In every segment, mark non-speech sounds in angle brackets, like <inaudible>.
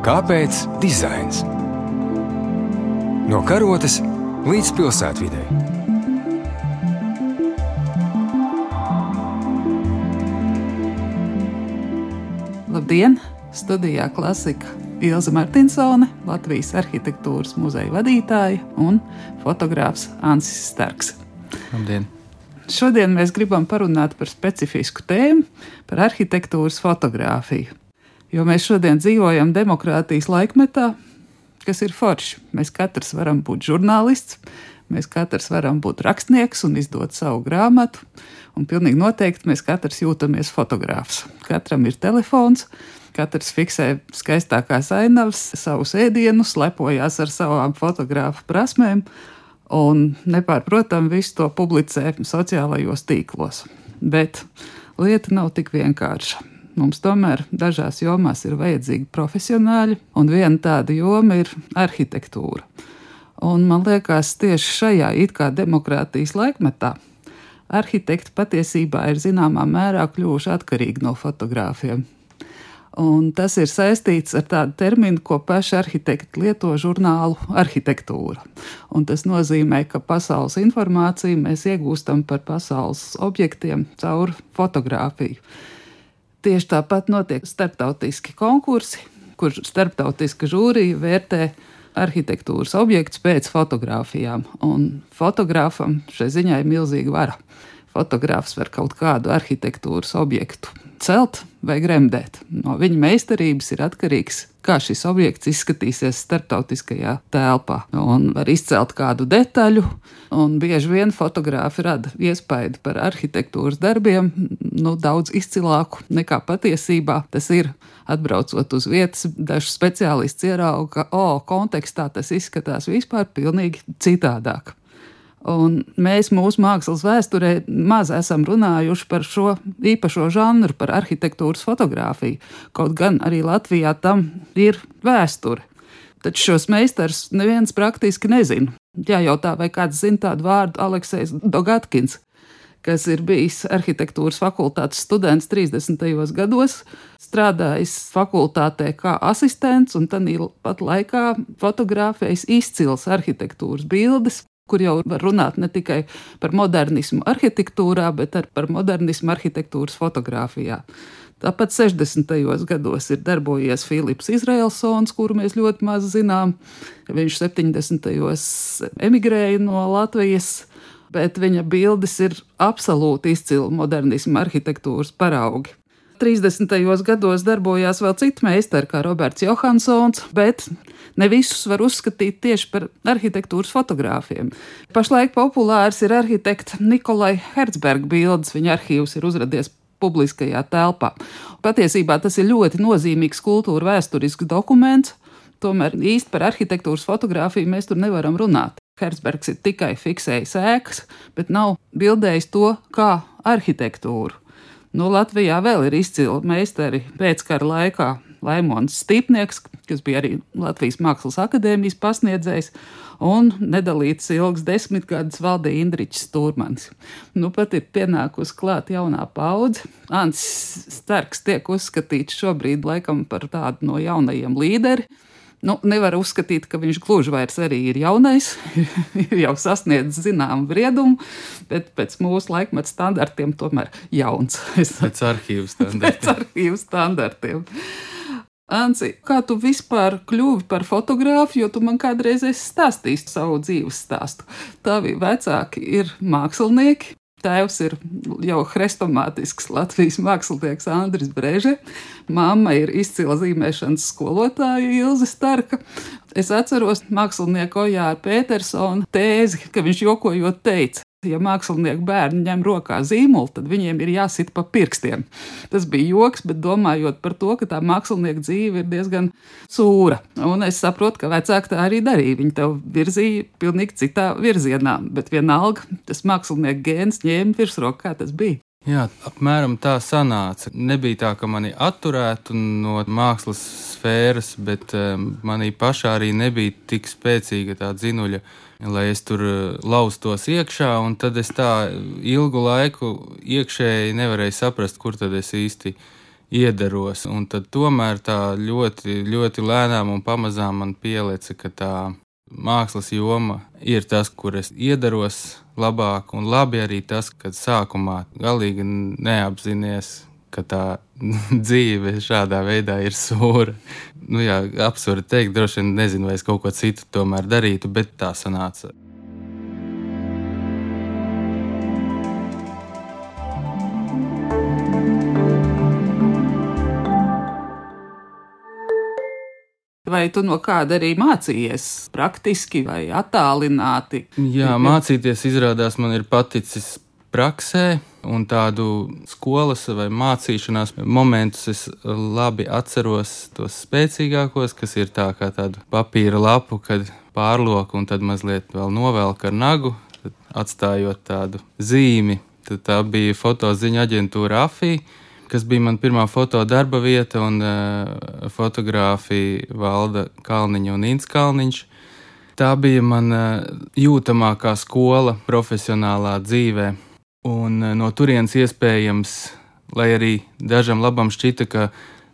Kāpēc dizains? No karotes līdz pilsētvidē. Labdien! Studijā klasika Ilza Martinsone, Latvijas arhitektūras muzeja vadītāja un fotogrāfs Ansis Starks. Labdien! Šodien mēs gribam parunāt par specifisku tēmu, par arhitektūras fotografiju. Jo mēs šodien dzīvojam demokrātijas laikmetā, kas ir forši. Mēs katrs varam būt žurnālists, mēs katrs varam būt rakstnieks un izdot savu grāmatu. Un pilnīgi noteikti mēs katrs jūtamies fotogrāfs. Katram ir telefons, katrs fiksē skaistākās ainavas, savus ēdienus, lepojas ar savām fotografu prasmēm un nepārprotami visu to publicē sociālajos tīklos. Bet lieta nav tik vienkārša. Mums tomēr dažās jomās ir vajadzīgi profesionāļi, un viena tāda joma ir arhitektūra. Un man liekas, tieši šajā it kā demokrātijas laikmetā arhitekti patiesībā ir zināmā mērā kļuvuši atkarīgi no fotogrāfiem. Un tas ir saistīts ar tādu terminu, ko paši arhitekti lieto žurnālu arhitektūra. Un tas nozīmē, ka pasaules informāciju mēs iegūstam par pasaules objektiem caur fotografiju. Tieši tāpat notiek starptautiski konkursi, kur starptautiska žūrija vērtē arhitektūras objektus pēc fotografijām. Un fotogrāfam šai ziņā ir milzīga vara. Fotogrāfs var kaut kādu arhitektūras objektu celt vai gremdēt. No viņa meistarības ir atkarīgs, kā šis objekts izskatīsies starptautiskajā telpā. Un var izcelt kādu detaļu, un bieži vien fotogrāfi rada iespaidu par arhitektūras darbiem, nu, daudz izcilāku nekā patiesībā tas ir. Atbraucot uz vietas, dažs speciālists ierauga, ka, o, kontekstā tas izskatās vispār pilnīgi citādāk. Un mēs mūsu mākslas vēsturē maz esam runājuši par šo īpašo žanru, par arhitektūras fotografiju. Kaut gan arī Latvijā tam ir vēsture. Taču šos meistarus neviens praktiski nezina. Jājautā, vai kāds zina tādu vārdu Aleksējs Dogatkins, kas ir bijis arhitektūras fakultātes students 30. gados, strādājis fakultātē kā asistents un tad pat laikā fotografējis izcils arhitektūras bildes kur jau var runāt ne tikai par modernismu arhitektūrā, bet arī par modernismu arhitektūras fotografijā. Tāpat 60. gados ir darbojies Filips Izraelsons, kuru mēs ļoti maz zinām. Viņš 70. emigrēja no Latvijas, bet viņa bildes ir absolūti izcili modernismu arhitektūras paraugi. 30. gados darbojās vēl citi meistari, kā Roberts Johansons, bet ne visus var uzskatīt tieši par arhitektūras fotogrāfiem. Pašlaik populārs ir arhitekta Nikolai Herzberga bildes, viņa arhīvs ir uzradies publiskajā telpā. Patiesībā tas ir ļoti nozīmīgs kultūra vēsturisks dokuments, tomēr īsti par arhitektūras fotografiju mēs tur nevaram runāt. Herzbergs ir tikai fiksējis ēkas, bet nav bildējis to kā arhitektūru. Nu, Latvijā vēl ir izcili meistari pēckara laikā. Laimons Stipnieks, kas bija arī Latvijas Mākslas akadēmijas pasniedzējs, un nedalīts ilgs desmitgadus valdīja Indričs Stūrmans. Nu, pat ir pienākusi klāt jaunā paudze. Ants Starks tiek uzskatīts šobrīd laikam par tādu no jaunajiem līderiem Nu, nevar uzskatīt, ka viņš gluži vairs arī ir jaunais, <laughs> ir jau sasniedzis zināmu briedumu, bet pēc mūsu laikmeta standartiem tomēr jauns. <laughs> pēc arhīvu <laughs> standartiem. pēc arhīvu standartiem. Anci, kā tu vispār kļuvi par fotografu, jo tu man kādreiz esi stāstījis savu dzīves stāstu? Tavi vecāki ir mākslinieki, Tēvs ir jau hrestomātisks Latvijas mākslinieks Andris Breže, mamma ir izcila zīmēšanas skolotāja Ilze Starka. Es atceros mākslinieku Ojāru Petersonu tēzi, ka viņš jokojot teica, Ja mākslinieki bērni ņem rokā zīmolu, tad viņiem ir jāsit pa pirkstiem. Tas bija joks, bet domājot par to, ka tā mākslinieka dzīve ir diezgan sūra. Un es saprotu, ka vecāki tā arī darīja. Viņi tev virzīja pilnīgi citā virzienā, bet vienalga tas mākslinieka gēns ņēma virsroku, kā tas bija. Jā, apmēram tā sanāca. Nebija tā, ka mani atturētu no mākslas sfēras, bet um, manī pašā arī nebija tik spēcīga tā dzinuļa lai es tur eh, laustos iekšā, un tad es tā ilgu laiku iekšēji nevarēju saprast, kur tad es īsti iedaros. Un tad tomēr tā ļoti, ļoti lēnām un pamazām man pielica, ka tā mākslas joma ir tas, kur es iedaros labāk, un labi arī tas, ka sākumā galīgi neapzinies, ka tā <laughs> dzīve šādā veidā ir sūra. Nu, jā, absurdi teikt, droši vien nezinu, vai es kaut ko citu tomēr darītu, bet tā sanāca. Vai tu no kāda arī mācījies, praktiski vai attālināti? Jā, mācīties izrādās man ir paticis praksē, un tādu skolas vai mācīšanās momentus es labi atceros tos spēcīgākos, kas ir tā kā tādu papīra lapu, kad pārloku un tad mazliet vēl novelk ar nagu, atstājot tādu zīmi. Tad tā bija fotoziņa aģentūra AFI kas bija mana pirmā fotodarba vieta, un uh, fotografija Valda Kalniņa un Inns Kalniņš. Tā bija mana jūtamākā skola profesionālā dzīvē, un uh, no turienes iespējams, lai arī dažam labam šķita, ka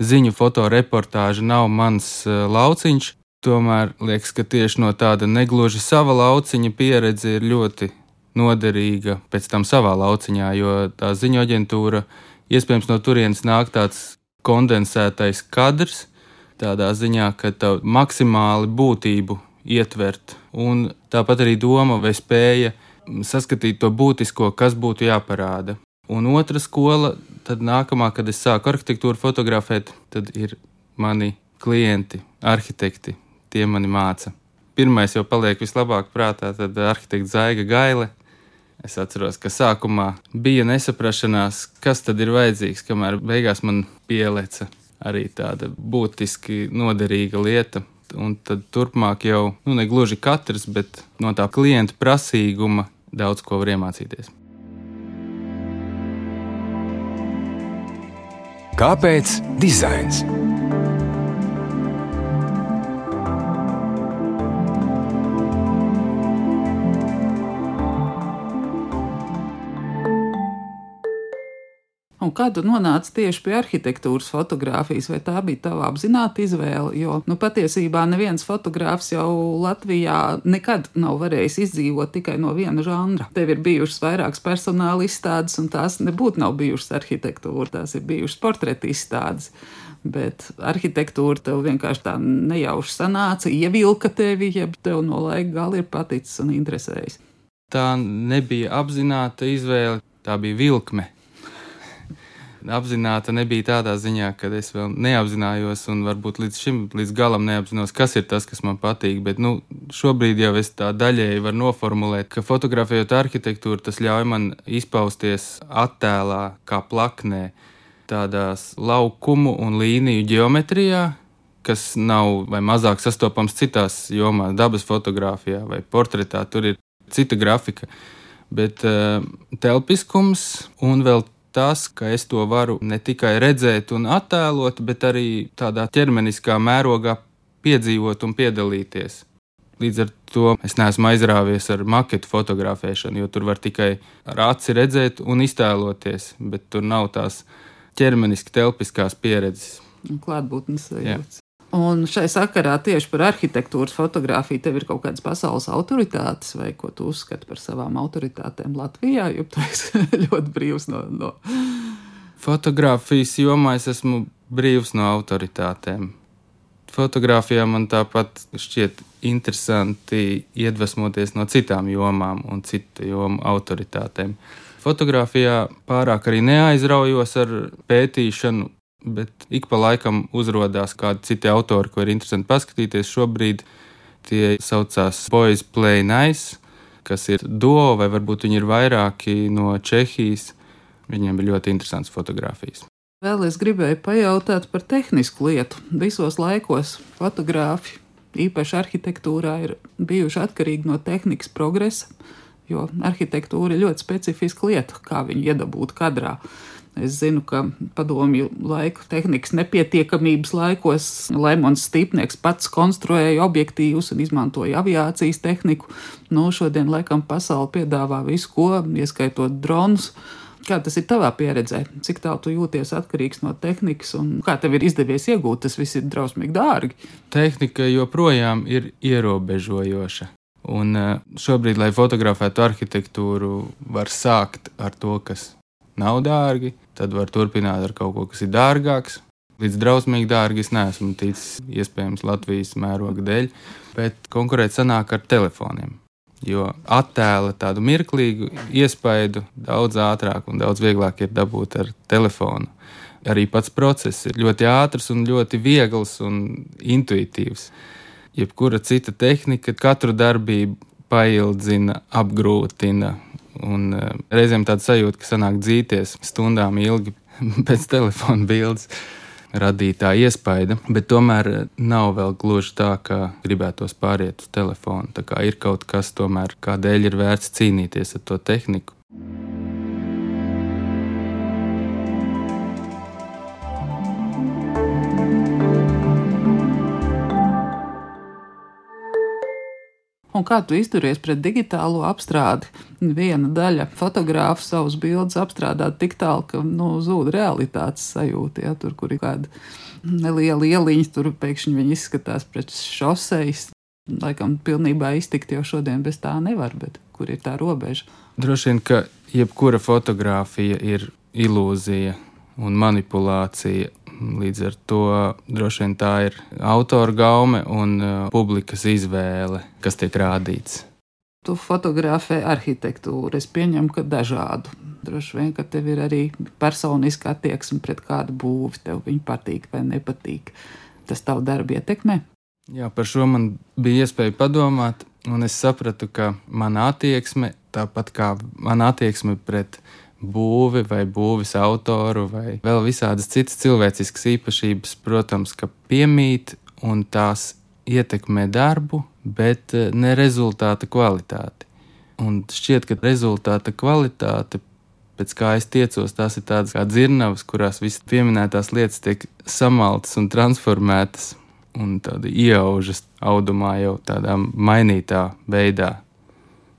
ziņu fotoreportāža nav mans uh, lauciņš, tomēr liekas, ka tieši no tāda negluži sava lauciņa pieredze ir ļoti noderīga pēc tam savā lauciņā, jo tā ziņu aģentūra Iespējams, no turienes nāk tāds kondensētais kadrs, tādā ziņā, ka tā maksimāli būtību ietvert, un tāpat arī doma vai spēja saskatīt to būtisko, kas būtu jāparāda. Un otra skola, tad nākamā, kad es sāku arhitektūru fotografēt, tad ir mani klienti, arhitekti. Tie mani māca. Pirmais jau paliek vislabāk prātā, tad arhitekts Zaiga Gaile, Es atceros, ka sākumā bija nesaprašanās, kas tad ir vajadzīgs, kamēr beigās man pieleca arī tāda būtiski noderīga lieta. Un tad turpmāk jau nu, ne gluži katrs, bet no tā klienta prasīguma daudz ko var iemācīties. Kāpēc dizains? Un kā tu nonāci tieši pie arhitektūras fotografijas, vai tā bija tava apzināta izvēle? Jo nu, patiesībā neviens fotogrāfs jau Latvijā nekad nav varējis izdzīvot tikai no viena žanra. Tev ir bijušas vairākas personāla izstādes, un tās nebūtu nav bijušas arhitektūra, tās ir bijušas portreta izstādes. Bet arhitektūra tev vienkārši tā nejauši sanāca, ievilka tevi, jeb tev no laika gala ir paticis un interesējis. Tā nebija apzināta izvēle, tā bija vilkme apzināta nebija tādā ziņā, ka es vēl neapzinājos, un varbūt līdz šim, līdz galam neapzinos, kas ir tas, kas man patīk. Bet nu, šobrīd jau es tā daļēji varu noformulēt, ka fotografējot arhitektūru, tas ļauj man izpausties attēlā, kā plaknē, tādās laukumu un līniju geometrijā. Kas nav vai mazāk sastopams citās jomās, dabas fotografijā vai portretā. Tur ir cita grafika, bet uh, telpiskums un vēl tas, ka es to varu ne tikai redzēt un attēlot, bet arī tādā ķermeniskā mērogā piedzīvot un piedalīties. Līdz ar to es neesmu aizrāvies ar maketu fotografēšanu, jo tur var tikai ar aci redzēt un iztēloties, bet tur nav tās ķermeniski telpiskās pieredzes. Klātbūtnes sajūtas. Un šai sakarā tieši par arhitektūras fotografiju tev ir kaut kādas pasaules autoritātes, vai ko tu uzskati par savām autoritātēm Latvijā, jo tu esi <laughs> ļoti brīvs no. no... Fotogrāfijas jomā es esmu brīvs no autoritātēm. Fotogrāfijā man tāpat šķiet interesanti iedvesmoties no citām jomām un citu jomu autoritātēm. Fotogrāfijā pārāk arī neaizraujos ar pētīšanu bet ik pa laikam uzrādās kādi citi autori, ko ir interesanti paskatīties. Šobrīd tie saucās Boys Play Nice, kas ir duo, vai varbūt viņi ir vairāki no Čehijas. Viņiem bija ļoti interesants fotografijas. Vēl es gribēju pajautāt par tehnisku lietu. Visos laikos fotogrāfi, īpaši arhitektūrā, ir bijuši atkarīgi no tehnikas progresa, jo arhitektūra ir ļoti specifiska lieta, kā viņu iedabūt kadrā. Es zinu, ka padomju laiku tehnikas nepietiekamības laikos Lemons Stipnieks pats konstruēja objektīvus un izmantoja aviācijas tehniku. Nu, šodien, laikam, pasaule piedāvā visu, ko, ieskaitot dronus. Kā tas ir tavā pieredzē? Cik tālu tu jūties atkarīgs no tehnikas, un kā tev ir izdevies iegūt? Tas viss ir drausmīgi dārgi. Tehnika joprojām ir ierobežojoša. Un eh, šobrīd, lai fotografētu arhitektūru, var sākt ar to, kas nav dārgi, tad var turpināt ar kaut ko, kas ir dārgāks. Līdz drausmīgi dārgi es neesmu ticis, iespējams, Latvijas mēroga dēļ, bet konkurēt sanāk ar telefoniem. Jo attēla tādu mirklīgu iespaidu daudz ātrāk un daudz vieglāk ir dabūt ar telefonu. Arī pats process ir ļoti ātrs un ļoti viegls un intuitīvs jebkura cita tehnika katru darbību paildzina, apgrūtina. Un uh, reizēm tāda sajūta, ka sanāk dzīties stundām ilgi <laughs> pēc telefona bildes radītā iespaida, bet tomēr nav vēl gluži tā, ka gribētos pāriet uz telefonu. Tā kā ir kaut kas, tomēr, kādēļ ir vērts cīnīties ar to tehniku. Un kā tu izturies pret digitālo apstrādi? Viena daļa fotogrāfa savus bildes apstrādā tik tālu, ka nu, zūd realitātes sajūta. Ja, tur, ir kāda neliela ieliņa, tur pēkšņi viņi izskatās pret šoseis. Laikam, pilnībā iztikt jau šodien bez tā nevar, bet kur ir tā robeža? Droši vien, ka jebkura fotografija ir ilūzija un manipulācija Līdz ar to droši vien tā ir autora gaume un uh, publikas izvēle, kas tiek rādīts. Tu fotografē arhitektūru. Es pieņemu, ka dažādu. Droši vien, ka tev ir arī personiska attieksme pret kādu būvi. Tev viņa patīk vai nepatīk. Tas tavu darbu ietekmē. Jā, par šo man bija iespēja padomāt, un es sapratu, ka mana attieksme, tāpat kā mana attieksme pret būvi vai būvis autoru vai vēl visādas citas cilvēciskas īpašības, protams, ka piemīt un tās ietekmē darbu, bet eh, ne rezultāta kvalitāti. Un šķiet, ka rezultāta kvalitāte, pēc kā es tiecos, tās ir tādas kā dzirnavas, kurās visas pieminētās lietas tiek samaltas un transformētas un tāda ieaužas audumā jau tādā mainītā veidā.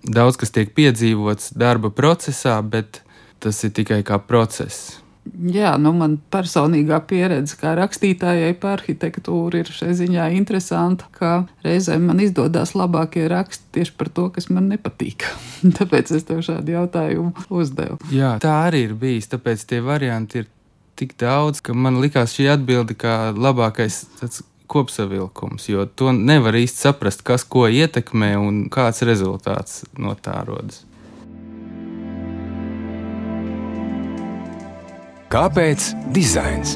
Daudz kas tiek piedzīvots darba procesā, bet tas ir tikai kā process. Jā, nu man personīgā pieredze kā rakstītājai par arhitektūru ir šai ziņā interesanta, ka reizēm man izdodas labākie raksti tieši par to, kas man nepatīk. <laughs> tāpēc es tev šādu jautājumu uzdevu. Jā, tā arī ir bijis, tāpēc tie varianti ir tik daudz, ka man likās šī atbilde kā labākais kopsavilkums, jo to nevar īsti saprast, kas ko ietekmē un kāds rezultāts no tā rodas. Kāpēc dizains?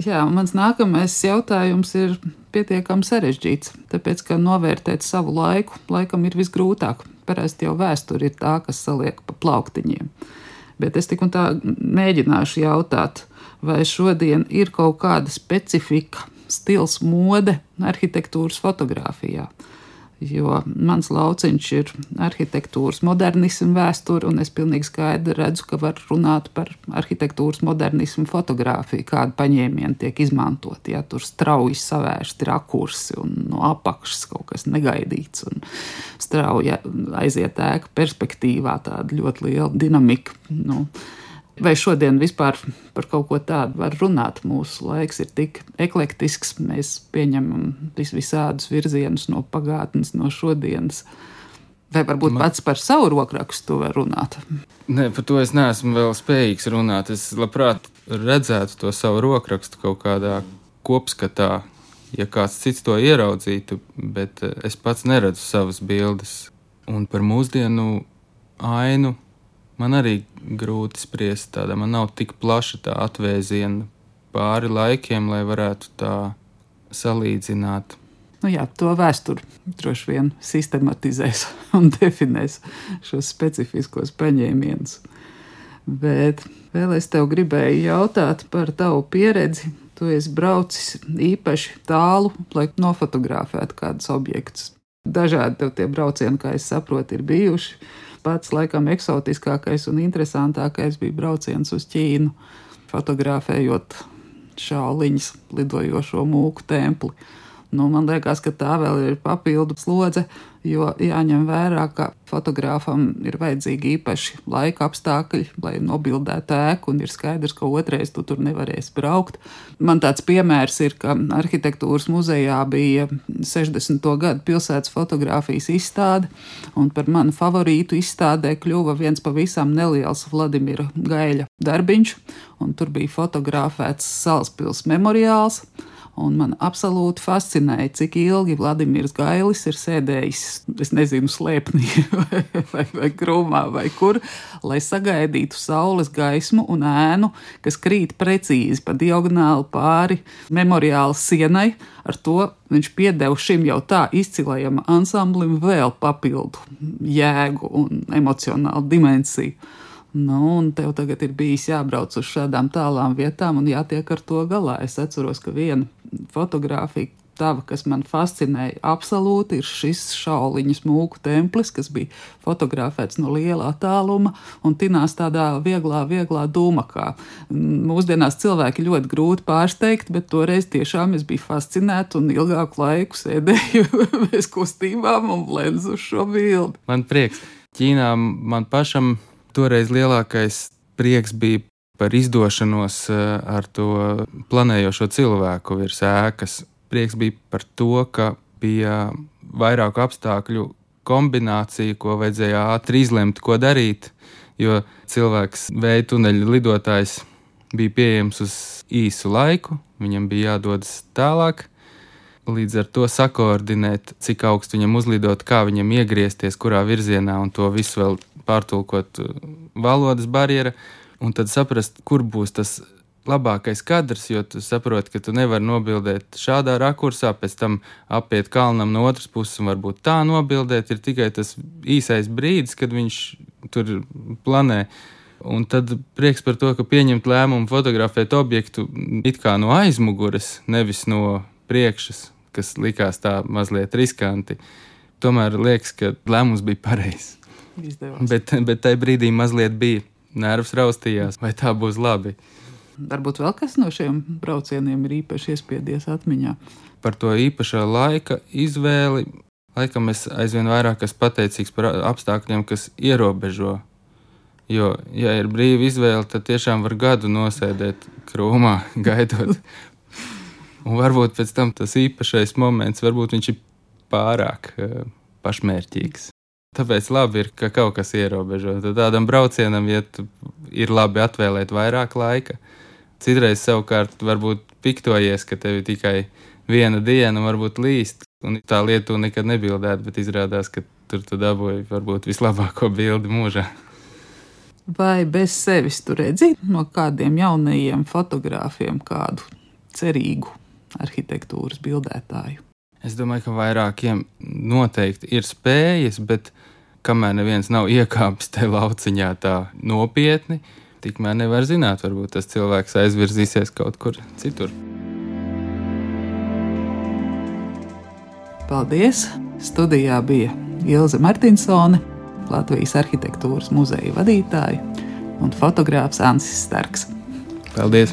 Jā, mans nākamais jautājums ir pietiekami sarežģīts, tāpēc, ka novērtēt savu laiku laikam ir visgrūtāk. Parasti jau vēsture ir tā, kas saliek pa plauktiņiem. Bet es tik un tā mēģināšu jautāt, vai šodien ir kaut kāda specifika, stils, mode arhitektūras fotografijā jo mans lauciņš ir arhitektūras modernismu vēsture, un es pilnīgi skaidri redzu, ka var runāt par arhitektūras modernismu fotografiju, kāda paņēmiena tiek izmantot. Ja tur strauji savērsti rakursi un no apakšas kaut kas negaidīts, un strauji aiziet ēka perspektīvā, tāda ļoti liela dinamika. Nu, Vai šodien vispār par kaut ko tādu var runāt? Mūsu laiks ir tik eklektisks, mēs pieņemam vis visādus virzienus no pagātnes, no šodienas. Vai varbūt Man... pats par savu rokrakstu var runāt? Nē, par to es neesmu vēl spējīgs runāt. Es labprāt redzētu to savu rokrakstu kaut kādā kopskatā, ja kāds cits to ieraudzītu, bet eh, es pats neredzu savas bildes. Un par mūsdienu ainu man arī grūti spriest. Tāda man nav tik plaša tā atvēziena pāri laikiem, lai varētu tā salīdzināt. Nu jā, to vēsturi droši vien sistematizēs <laughs> un definēs šos specifiskos paņēmienus. Bet vēl es tev gribēju jautāt par tavu pieredzi. Tu esi braucis īpaši tālu, lai nofotografētu kādus objektus. Dažādi tev tie braucieni, kā es saprotu, ir bijuši pats laikam eksotiskākais un interesantākais bija brauciens uz Ķīnu, fotografējot šāliņas lidojošo mūku templi. Nu, man liekas, ka tā vēl ir papildu slodze, jo jāņem vērā, ka fotogrāfam ir vajadzīgi īpaši laika apstākļi, lai nobildētu ēku, un ir skaidrs, ka otrais tu tur nevarēsi braukt. Man tāds piemērs ir, ka arhitektūras muzejā bija 60. gadu pilsētas fotografijas izstāde, un par manu favorītu izstādē kļuva viens pavisam neliels Vladimira Gaļa darbiņš, un tur bija fotografēts Salaspils memoriāls. Un man absolūti fascinēja, cik ilgi Vladimirs Gailis ir sēdējis, es nezinu, slēpnī vai, <laughs> vai, vai krūmā vai kur, lai sagaidītu saules gaismu un ēnu, kas krīt precīzi pa diagonāli pāri memoriāla sienai. Ar to viņš piedeva šim jau tā izcilajam ansamblim vēl papildu jēgu un emocionālu dimensiju. Nu, un tev tagad ir bijis jābrauc uz šādām tālām vietām un jātiek ar to galā. Es atceros, ka viena fotografija tava, kas man fascinēja absolūti, ir šis šauliņas mūku templis, kas bija fotografēts no liela attāluma un tinās tādā vieglā, vieglā dūmakā. Mūsdienās cilvēki ļoti grūti pārsteigt, bet toreiz tiešām es biju fascinēta un ilgāku laiku sēdēju <laughs> bez kustībām un lenzu šo bildi. Man prieks. Ķīnā man pašam toreiz lielākais prieks bija par izdošanos eh, ar to planējošo cilvēku virs ēkas. Prieks bija par to, ka bija vairāku apstākļu kombinācija, ko vajadzēja ātri izlemt, ko darīt, jo cilvēks vēja tuneļa lidotājs bija pieejams uz īsu laiku, viņam bija jādodas tālāk. Līdz ar to sakoordinēt, cik augstu viņam uzlidot, kā viņam iegriezties, kurā virzienā, un to visu vēl pārtulkot uh, valodas barjera, un tad saprast, kur būs tas labākais kadrs, jo tu saproti, ka tu nevari nobildēt šādā rakursā, pēc tam apiet kalnam no otras puses un varbūt tā nobildēt. Ir tikai tas īsais brīdis, kad viņš tur planē. Un tad prieks par to, ka pieņemt lēmumu fotografēt objektu it kā no aizmugures, nevis no priekšas, kas likās tā mazliet riskanti. Tomēr liekas, ka lēmums bija pareizs. Bet, bet tajā brīdī mazliet bija nervs raustījās, vai tā būs labi. Varbūt vēl kas no šiem braucieniem ir īpaši iespiedies atmiņā. Par to īpašā laika izvēli, laikam es aizvien vairāk esmu pateicīgs par apstākļiem, kas ierobežo. Jo, ja ir brīva izvēle, tad tiešām var gadu nosēdēt krūmā, <laughs> gaidot. Un varbūt pēc tam tas īpašais moments, varbūt viņš ir pārāk uh, pašmērķīgs. Tāpēc labi ir, ka kaut kas ierobežo. Tad tādam braucienam, ja ir labi atvēlēt vairāk laika, citreiz savukārt varbūt piktojies, ka tev ir tikai viena diena, varbūt līst, un tā lietu nekad nebildēt, bet izrādās, ka tur tu dabūji varbūt vislabāko bildi mūžā. Vai bez sevis tu redzi no kādiem jaunajiem fotogrāfiem kādu cerīgu arhitektūras bildētāju? Es domāju, ka vairākiem noteikti ir spējas, bet kamēr neviens nav iekāpis tajā lauciņā tā nopietni, tikmēr nevar zināt, varbūt tas cilvēks aizvirzīsies kaut kur citur. Paldies! Studijā bija Ilze Martinsone, Latvijas arhitektūras muzeja vadītāja un fotogrāfs Ansis Starks. Paldies!